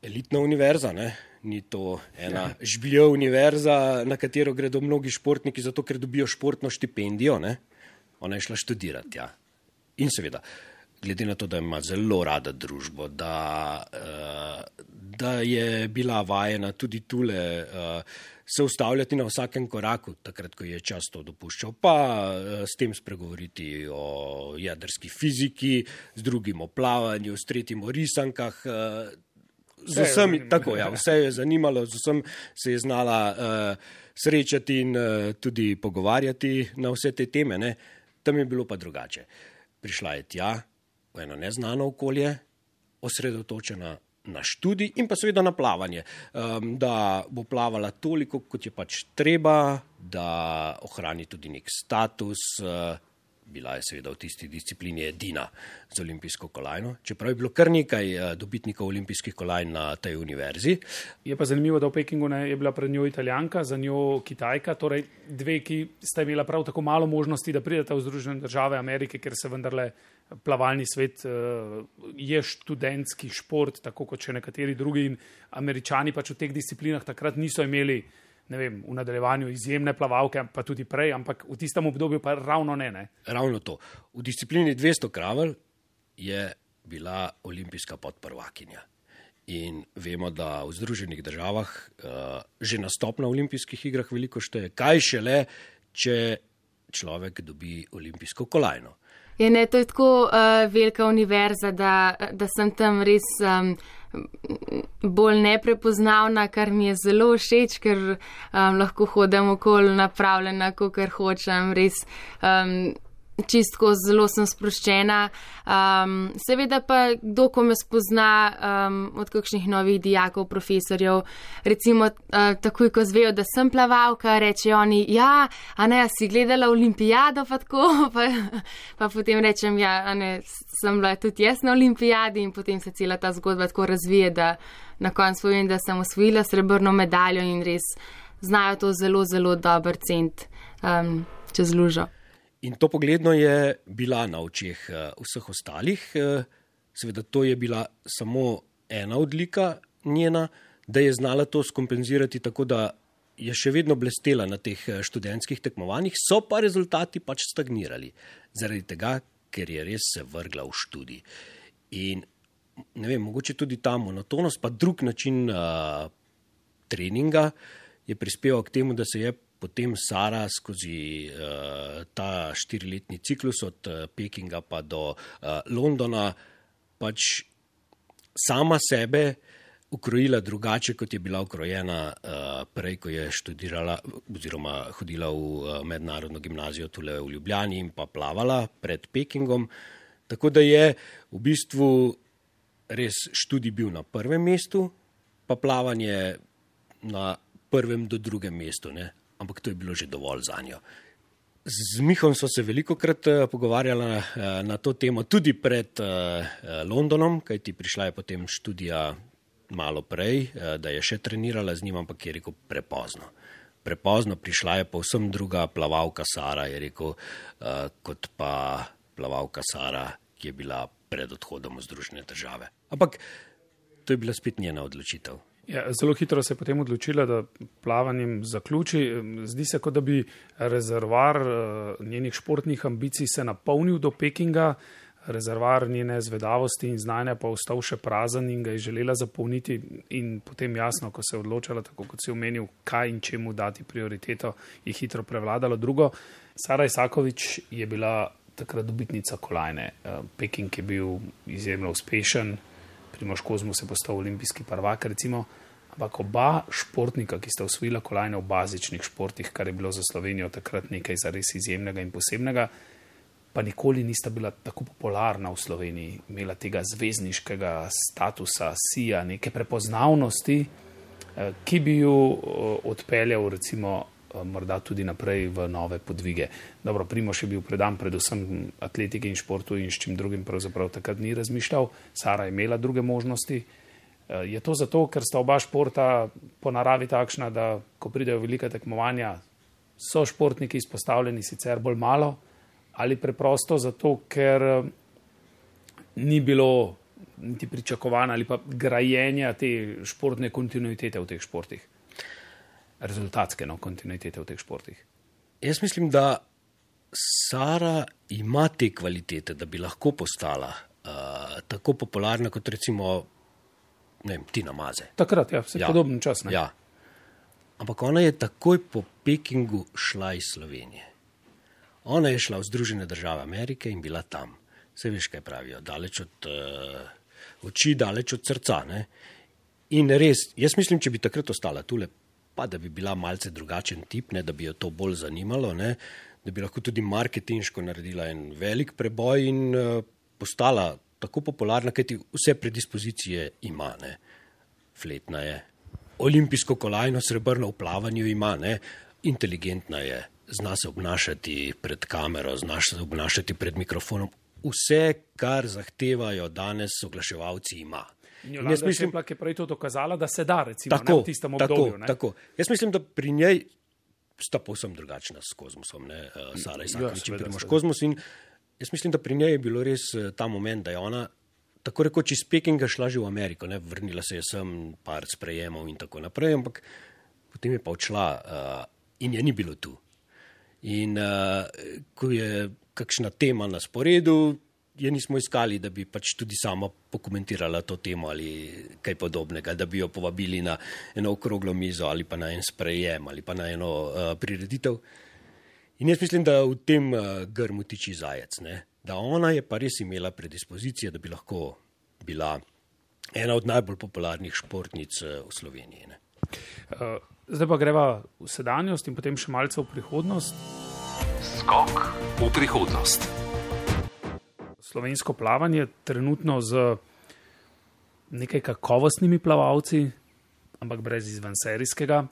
Elitna univerza, ne? ni to ena ja. žbilja univerza, na katero gredo mnogi športniki, zato ker dobijo športno štipendijo. Ne? Ona je šla študirati. Ja. In seveda, glede na to, da ima zelo rada družbo, da, uh, da je bila vajena tudi tule. Uh, Se ustavljati na vsakem koraku, takrat, ko je čas to dopuščal, pa s tem spregovoriti o jedrski fiziki, z drugim o plavanju, s tretjim o risankah. Z vsem, tako, ja, vse je zanimalo, z vsem se je znala uh, srečati in uh, tudi pogovarjati na vse te teme. Ne. Tam je bilo pa drugače. Prišla je tja, v eno neznano okolje, osredotočena na študij in pa seveda na plavanje, um, da bo plavala toliko, kot je pač treba, da ohrani tudi nek status. Uh, bila je seveda v tisti disciplini edina z olimpijsko kolajno, čeprav je bilo kar nekaj uh, dobitnikov olimpijskih kolajn na tej univerzi. Je pa zanimivo, da v Pekingu ne, je bila pred njo italijanka, za njo kitajka, torej dve, ki sta imela prav tako malo možnosti, da prideta v Združene države Amerike, ker se vendarle plavalni svet uh, je študentski šport, tako kot še nekateri drugi. In američani pač v teh disciplinah takrat niso imeli, ne vem, v nadaljevanju izjemne plavalke, pa tudi prej, ampak v tistem obdobju pa ravno ne. ne. Ravno to. V disciplini 200 kravelj je bila olimpijska podprvakinja. In vemo, da v Združenih državah uh, že nastop na olimpijskih igrah veliko šteje. Kaj šele, če človek dobi olimpijsko kolajno. Je ne, to je tako uh, velika univerza, da, da sem tam res um, bolj neprepoznavna, kar mi je zelo všeč, ker um, lahko hodim okoli napravljena, kot hočem. Res, um, čistko zelo sem sproščena. Um, seveda pa, kdo ko me spozna um, od kakšnih novih dijakov, profesorjev, recimo uh, takoj, ko zvejo, da sem plavalka, reče oni, ja, a ne, a si gledala olimpijado, pa tako, pa, pa potem rečem, ja, a ne, sem bila tudi jaz na olimpijadi in potem se cela ta zgodba tako razvije, da na koncu povem, da sem osvojila srebrno medaljo in res znajo to zelo, zelo dober cent um, čez lužo. In to pogledno je bila na očeh eh, vseh ostalih. Eh, seveda, to je bila samo ena odlika njena, da je znala to skompenzirati tako, da je še vedno blestela na teh eh, študentskih tekmovanjih, so pa rezultati pač stagnirali. Zaradi tega, ker je res se vrgla v študij. In ne vem, mogoče tudi ta monotonost, pa drug način uh, treninga je prispeval k temu, da se je potem Sara skozi uh, ta štiriletni ciklus od uh, Pekinga pa do uh, Londona pač sama sebe ukrojila drugače, kot je bila ukrojena uh, prej, ko je študirala oziroma hodila v uh, mednarodno gimnazijo tule v Ljubljani in pa plavala pred Pekingom. Tako da je v bistvu res študij bil na prvem mestu, pa plavanje na prvem do drugem mestu. Ne? Ampak to je bilo že dovolj za njo. Z Mihom so se veliko krat uh, pogovarjali uh, na to temo, tudi pred uh, Londonom, kajti prišla je potem študija malo prej, da je še trenirala z njim, ampak je rekel prepozno. Prepozno prišla je povsem druga plavalka Sara, je rekel, kot pa plavalka Sara ki je bila pred odhodom v Združene države. Ampak to je bila spet njena odločitev. Ja, zelo hitro se je potem odločila, da plavanjem zaključi. Zdi se, kot da bi rezervar eh, njenih športnih ambicij se napolnil do Pekinga, rezervar njene zvedavosti in znanja pa ostal še prazen in ga je želela zapolniti. In potem jasno, ko se je odločila, tako kot si omenil, kaj in čemu dati prioriteto, je hitro prevladalo. Drugo, Sara Isakovič je bila takrat dobitnica kolajne. Eh, Peking je bil izjemno uspešen. Primoš Kozmus je postal olimpijski prvak, recimo, ampak oba športnika, ki sta osvojila kolajne v bazičnih športih, kar je bilo za Slovenijo takrat nekaj zares izjemnega in posebnega, pa nikoli nista bila tako popularna v Sloveniji, imela tega zvezdniškega statusa, sija, neke prepoznavnosti, eh, ki bi jo eh, odpeljal recimo morda tudi naprej v nove podvige. Dobro, Primoš je bil predan predvsem atletiki in športu in s čim drugim pravzaprav takrat ni razmišljal, Sara je imela druge možnosti. Eh, je to zato, ker sta oba športa po naravi takšna, da ko pridejo velika tekmovanja, so športniki izpostavljeni sicer bolj malo ali preprosto zato, ker eh, ni bilo niti pričakovanja ali pa grajenja te športne kontinuitete v teh športih rezultatske no, kontinuitete v teh športih? Jaz mislim, da Sara ima te kvalitete, da bi lahko postala uh, tako popularna kot recimo vem, Tina Maze. Takrat, ja, vse ja. podoben čas. Ne? Ja. Ampak ona je takoj po Pekingu šla iz Slovenije. Ona je šla v Združene države Amerike in bila tam. Vse veš, kaj pravijo, daleč od uh, oči, daleč od srca. Ne? In res, jaz mislim, če bi takrat ostala tukaj, pa da bi bila malce drugačen tip, ne, da bi jo to bolj zanimalo, ne, da bi lahko tudi marketinško naredila en velik preboj in uh, postala tako popularna, ker ti vse predispozicije ima. Ne. Fletna je, olimpijsko kolajno, srebrno v plavanju ima, ne, inteligentna je, zna se obnašati pred kamero, zna se obnašati pred mikrofonom. Vse, kar zahtevajo danes oglaševalci, ima. Jaz mislim, da je prej to dokazala, da se da, recimo, tako, ne, v tistem obdobju. Tako, tako. Jaz mislim, da pri njej sta povsem drugačna s kozmosom, ne, uh, Sara in Sara, če primaš kozmos. In jaz mislim, da pri njej je bilo res uh, ta moment, da je ona tako rekoč iz Pekinga šla že v Ameriko, ne, vrnila se je sem, par sprejemov in tako naprej, ampak potem je pa odšla uh, in je ni bilo tu. In uh, ko je kakšna tema na sporedu, je nismo iskali, da bi pač tudi sama pokomentirala to temo ali kaj podobnega, da bi jo povabili na eno okroglo mizo ali pa na en sprejem ali pa na eno uh, prireditev. In jaz mislim, da v tem uh, grmu tiči zajec, ne? da ona je pa res imela predispozicije, da bi lahko bila ena od najbolj popularnih športnic uh, v Sloveniji. Uh, zdaj pa greva v sedanjost in potem še malce v prihodnost. Skok v prihodnost slovensko plavanje trenutno z nekaj kakovostnimi plavalci, ampak brez izvenserijskega.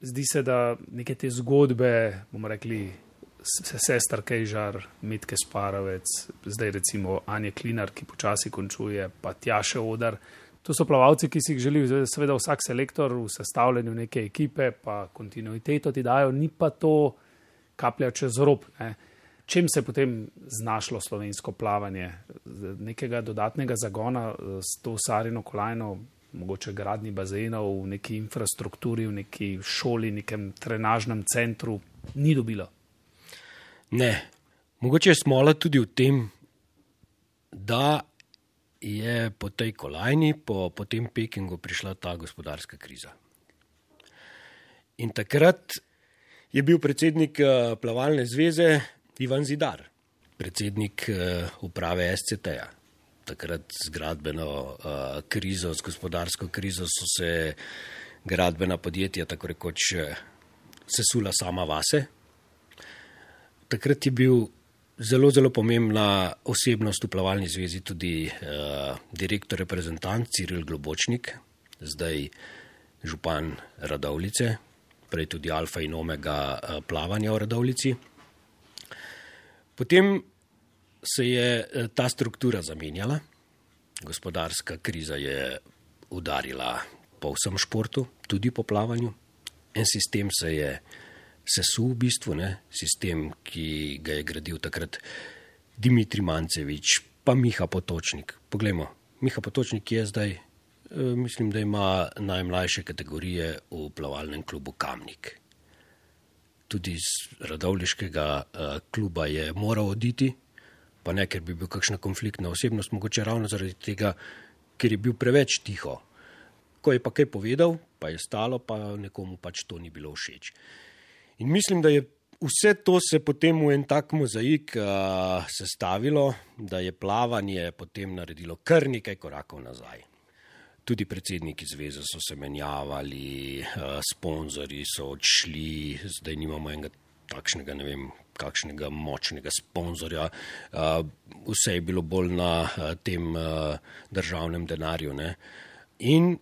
Zdi se, da neke te zgodbe, bomo rekli, se sestar Kejžar, Mitke Sparovec, zdaj recimo Anja Klinar, ki počasi končuje, pa Tjaše Odar. To so plavalci, ki si jih želi, seveda vsak selektor v sestavljanju neke ekipe, pa kontinuiteto ti dajo, ni pa to kaplja čez rob. Ne čem se je potem znašlo slovensko plavanje? Nekega dodatnega zagona s to sarino kolajno, mogoče gradni bazenov v neki infrastrukturi, v neki šoli, nekem trenažnem centru, ni dobilo. Ne, mogoče je smola tudi v tem, da je po tej kolajni, po, po tem Pekingu prišla ta gospodarska kriza. In takrat je bil predsednik eh, plavalne zveze Ivan Zidar, predsednik uh, uprave SCT-ja. Takrat z gradbeno uh, krizo, z gospodarsko krizo so se gradbena podjetja tako rekoč uh, sesula sama vase. Takrat je bil zelo, zelo pomembna osebnost v plavalni zvezi tudi uh, direktor reprezentant Ciril Globočnik, zdaj župan Radovlice, prej tudi alfa in omega plavanja v Radovlici. Potem se je eh, ta struktura zamenjala, gospodarska kriza je udarila po vsem športu, tudi po plavanju. En sistem se je sesul v bistvu, ne? sistem, ki ga je gradil takrat Dimitri Mancevič, pa Miha Potočnik. Poglejmo, Miha Potočnik je zdaj, eh, mislim, da ima najmlajše kategorije v plavalnem klubu Kamnik. Tudi iz radovliškega uh, kluba je moral oditi, pa ne, ker bi bil kakšna konfliktna osebnost, mogoče ravno zaradi tega, ker je bil preveč tiho. Ko je pa kaj povedal, pa je stalo, pa nekomu pač to ni bilo všeč. In mislim, da je vse to se potem v en tak mozaik uh, sestavilo, da je plavanje potem naredilo kar nekaj korakov nazaj. Tudi predsedniki zveze so se menjavali, uh, sponzorji so odšli, zdaj nimamo enega takšnega, ne vem, kakšnega močnega sponzorja. Uh, vse je bilo bolj na uh, tem uh, državnem denarju. Ne? In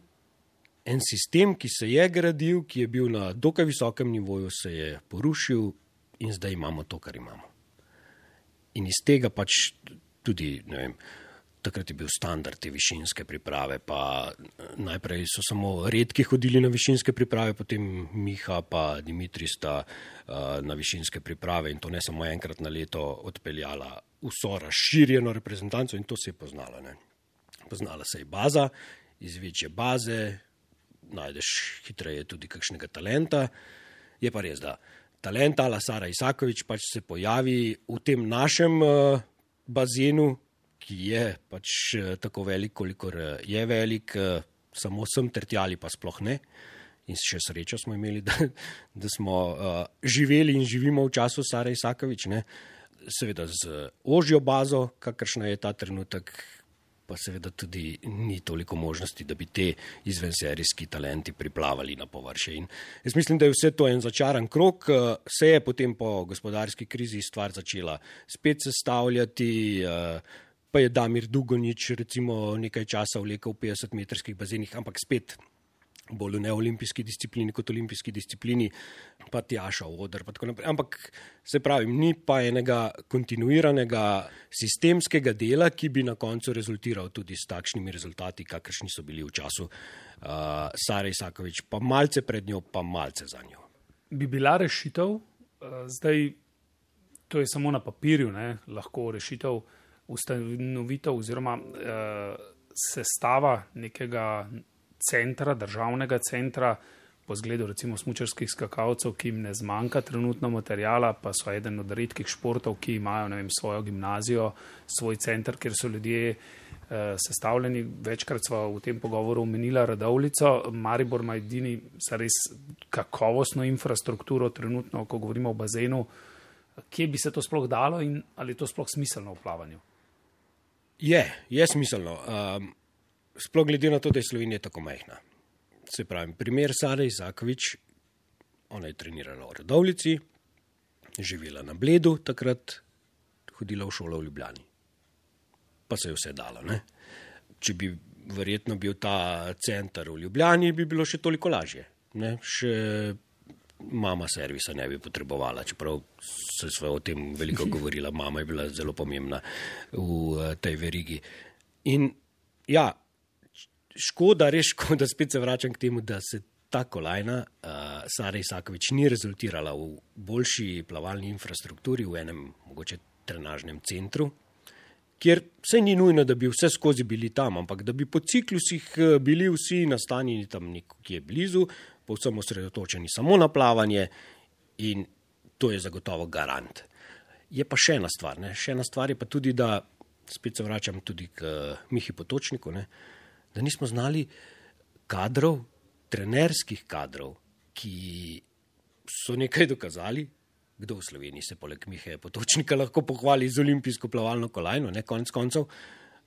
en sistem, ki se je gradil, ki je bil na dokaj visokem nivoju, se je porušil, in zdaj imamo to, kar imamo. In iz tega pač tudi, ne vem, takrat je bil standard te višinske priprave, pa najprej so samo redki hodili na višinske priprave, potem Miha pa Dimitri sta uh, na višinske priprave in to ne samo enkrat na leto odpeljala vso razširjeno reprezentanco in to se je poznalo. Ne. Poznala se je baza, iz večje baze, najdeš hitreje tudi kakšnega talenta, je pa res, da talent ala Sara Isakovič pač se pojavi v tem našem uh, bazenu, ki je pač uh, tako velik, kolikor uh, je velik, uh, samo sem tertjali pa sploh ne. In še srečo smo imeli, da, da smo uh, živeli in živimo v času Sara Isakovič, ne. seveda z ožjo bazo, kakršna je ta trenutek, pa seveda tudi ni toliko možnosti, da bi te izvenserijski talenti priplavali na površje. In jaz mislim, da je vse to en začaran krok, eh, se je potem po gospodarski krizi stvar začela spet sestavljati. Eh, pa je Damir Dugonič recimo nekaj časa vlekel v 50-metrskih bazenih, ampak spet bolj v neolimpijski disciplini kot olimpijski disciplini, pa Tjaša Odr. Ampak se pravi, ni pa enega kontinuiranega sistemskega dela, ki bi na koncu rezultiral tudi s takšnimi rezultati, kakršni so bili v času uh, Sare Isakovič, pa malce pred njo, pa malce za njo. Bi bila rešitev, uh, zdaj to je samo na papirju, ne, lahko rešitev ustanovitev oziroma uh, sestava nekega centra, državnega centra, po zgledu recimo smučarskih skakalcev, ki jim ne zmanjka trenutno materijala, pa so eden od redkih športov, ki imajo vem, svojo gimnazijo, svoj center, kjer so ljudje eh, sestavljeni. Večkrat smo v tem pogovoru omenila Radovlico, Maribor ima edini res kakovostno infrastrukturo trenutno, ko govorimo o bazenu. Kje bi se to sploh dalo in ali je to sploh smiselno v plavanju? Je, je smiselno. Um, sploh glede na to, da je Slovenija tako majhna. Se pravi, primer Sara Izakovič, ona je trenirala v Radovlici, živela na Bledu, takrat hodila v šolo v Ljubljani. Pa se je vse dalo. Ne? Če bi verjetno bil ta center v Ljubljani, bi bilo še toliko lažje. Ne? Še mama servisa ne bi potrebovala, čeprav se sva o tem veliko govorila, mama je bila zelo pomembna v eh, tej verigi. In ja, škoda, res škoda, spet se vračam k temu, da se ta kolajna, uh, Sara Isakovič, ni rezultirala v boljši plavalni infrastrukturi, v enem mogoče trenažnem centru, kjer vse ni nujno, da bi vse skozi bili tam, ampak da bi po ciklusih eh, bili vsi nastanjeni tam nekje blizu, povsem osredotočeni samo na plavanje in to je zagotovo garant. Je pa še ena stvar, ne? še ena stvar je pa tudi, da spet se vračam tudi k uh, Mihi Potočniku, ne? da nismo znali kadrov, trenerskih kadrov, ki so nekaj dokazali. Kdo v Sloveniji se poleg Mihe Potočnika lahko pohvali z olimpijsko plavalno kolajno, ne konec koncev,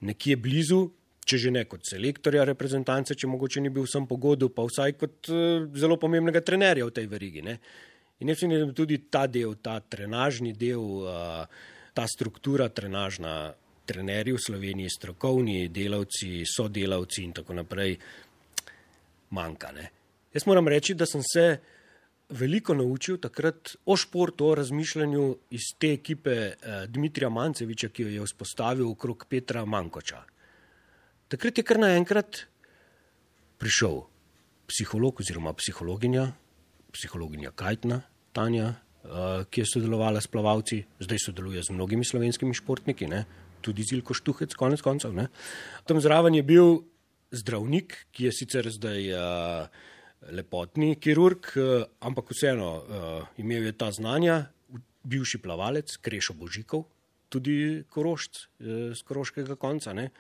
nekje blizu, če že ne kot selektorja reprezentance, če mogoče ni bil sem pogodu, pa vsaj kot uh, zelo pomembnega trenerja v tej verigi. Ne? In jaz mislim, da tudi ta del, ta trenažni del, uh, ta struktura trenažna, trenerji v Sloveniji, strokovni delavci, sodelavci in tako naprej, manjka. Ne? Jaz moram reči, da sem se veliko naučil takrat o športu, o razmišljanju iz te ekipe eh, Dmitrija Manceviča, ki jo je vzpostavil okrog Petra Mankoča. Takrat je kar naenkrat prišel psiholog oziroma psihologinja, psihologinja Kajtna, Tanja, uh, ki je sodelovala s plavalci, zdaj sodeluje z mnogimi slovenskimi športniki, ne? tudi Zilko Štuhec, konec koncev. Ne. Tam zraven je bil zdravnik, ki je sicer zdaj uh, lepotni kirurg, uh, ampak vseeno imel je ta znanja, bivši plavalec, Krešo Božikov, tudi korošč z koroškega konca. Ne.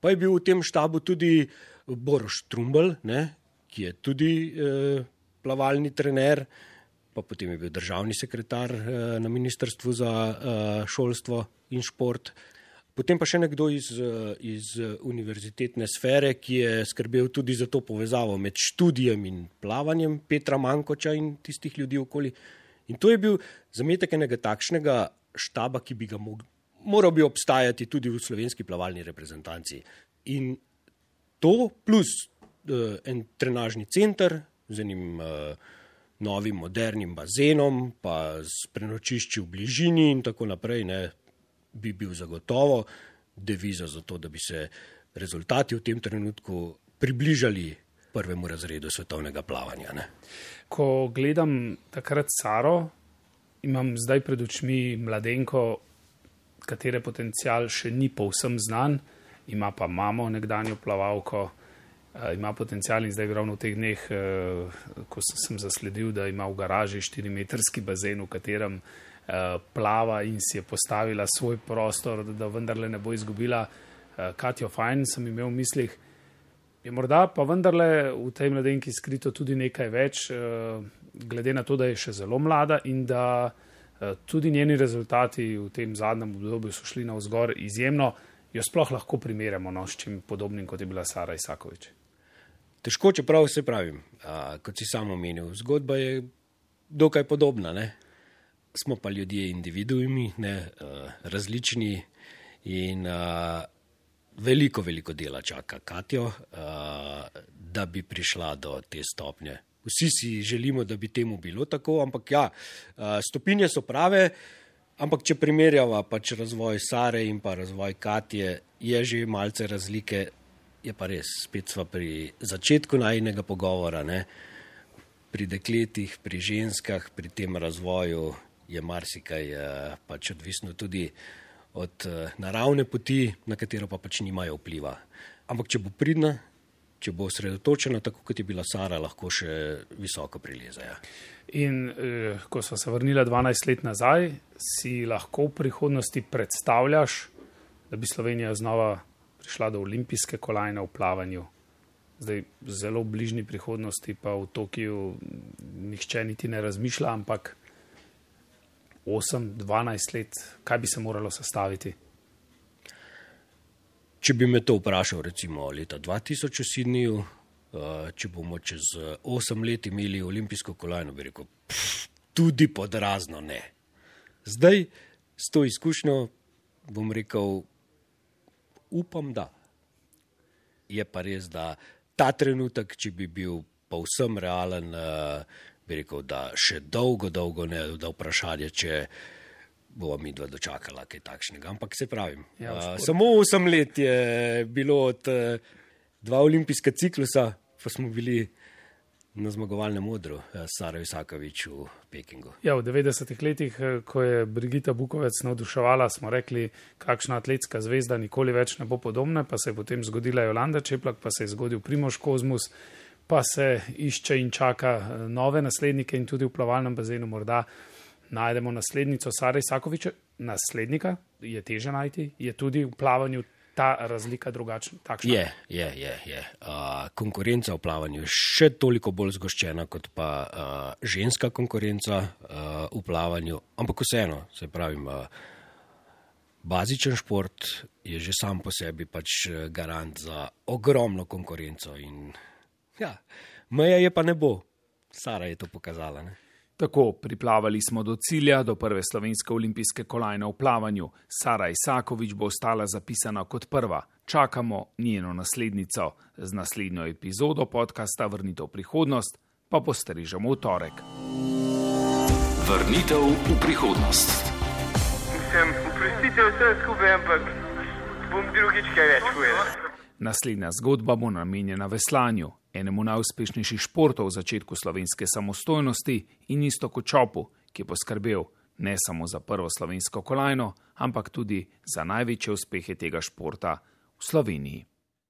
Pa je bil v tem štabu tudi Boroš Trumbel, ne, ki je tudi uh, plavalni trener, pa potem je bil državni sekretar uh, na Ministrstvu za uh, šolstvo in šport. Potem pa še nekdo iz, iz univerzitetne sfere, ki je skrbel tudi za to povezavo med študijem in plavanjem Petra Mankoča in tistih ljudi okoli. In to je bil zametek enega takšnega štaba, ki bi ga mog, moral bi obstajati tudi v slovenski plavalni reprezentanci. In to plus uh, en trenažni center z enim uh, novim modernim bazenom, pa s prenočišči v bližini in tako naprej, ne, bi bil zagotovo deviza za to, da bi se rezultati v tem trenutku približali prvemu razredu svetovnega plavanja. Ne. Ko gledam takrat Saro, imam zdaj pred očmi mladenko, katere potencial še ni povsem znan, ima pa mamo nekdanjo plavalko, ima potencial in zdaj ravno v teh dneh, ko sem zasledil, da ima v garaži 4-metrski bazen, v katerem Eh, plava in si je postavila svoj prostor, da vendarle ne bo izgubila. Eh, Katijo Fajn sem imel v mislih. Je morda pa vendarle v tej mladenki skrito tudi nekaj več, eh, glede na to, da je še zelo mlada in da tudi njeni rezultati v tem zadnjem obdobju so šli na vzgor izjemno, jo sploh lahko primerjamo no, s čim podobnim, kot je bila Sara Isakovič. Težko, čeprav se pravim, a, kot si samo omenil, zgodba je dokaj podobna. Ne? smo pa ljudje individuumi, ne, uh, različni in uh, veliko, veliko dela čaka Katijo, uh, da bi prišla do te stopnje. Vsi si želimo, da bi temu bilo tako, ampak ja, stopinje so prave, ampak če primerjava pač razvoj Sare in pa razvoj Katije, je že malce razlike, je pa res, spet smo pri začetku najnega pogovora, ne, pri dekletih, pri ženskah, pri tem razvoju je marsikaj pač odvisno tudi od naravne poti, na katero pa pač nimajo vpliva. Ampak če bo pridna, če bo osredotočena, tako kot je bila Sara, lahko še visoko prileze. Ja. In eh, ko smo se vrnili 12 let nazaj, si lahko v prihodnosti predstavljaš, da bi Slovenija znova prišla do olimpijske kolajne v plavanju. Zdaj, zelo v bližnji prihodnosti, pa v Tokiu, nihče niti ne razmišlja, ampak 8-12 let, kaj bi se moralo sestaviti? Če bi me to vprašal, recimo leta 2000 v Sydneyju, uh, če bomo čez 8 let imeli olimpijsko kolajno, bi rekel, pff, tudi podrazno ne. Zdaj, s to izkušnjo, bom rekel, upam, da. Je pa res, da ta trenutek, če bi bil povsem realen, uh, bi rekel, da še dolgo, dolgo ne da vprašanje, če bomo mi dva dočakala kaj takšnega. Ampak se pravim, ja, uh, samo osem let je bilo od uh, dva olimpijska ciklusa, pa smo bili na zmagovalnem modru, uh, Sara Visakovič v Pekingu. Ja, v 90-ih letih, ko je Brigita Bukovec navduševala, smo rekli, kakšna atletska zvezda nikoli več ne bo podobna, pa se je potem zgodila Jolanda Čeplak, pa se je zgodil Primoš Kozmus pa se išče in čaka nove naslednike in tudi v plavalnem bazenu morda najdemo naslednico Sara Isakoviča, naslednika je teže najti, je tudi v plavanju ta razlika drugačna. Je, je, je. je. Uh, konkurenca v plavanju je še toliko bolj zgoščena kot pa uh, ženska konkurenca uh, v plavanju, ampak vseeno, se pravim. Uh, Bazičen šport je že sam po sebi pač garant za ogromno konkurenco in Ja, meja je pa ne bo. Sara je to pokazala. Ne? Tako, priplavali smo do cilja, do prve slovenske olimpijske kolajne v plavanju. Sara Isakovič bo ostala zapisana kot prva. Čakamo njeno naslednico z naslednjo epizodo podcasta Vrnitev v prihodnost, pa postrežemo v torek. Vrnitev v prihodnost. Mislim, oprostite vse skupaj, ampak bom drugič kaj več povedal. Naslednja zgodba bo namenjena veslanju enemu najuspešnejših športov v začetku slovenske samostojnosti in isto kot Čopu, ki je poskrbel ne samo za prvo slovensko kolajno, ampak tudi za največje uspehe tega športa v Sloveniji.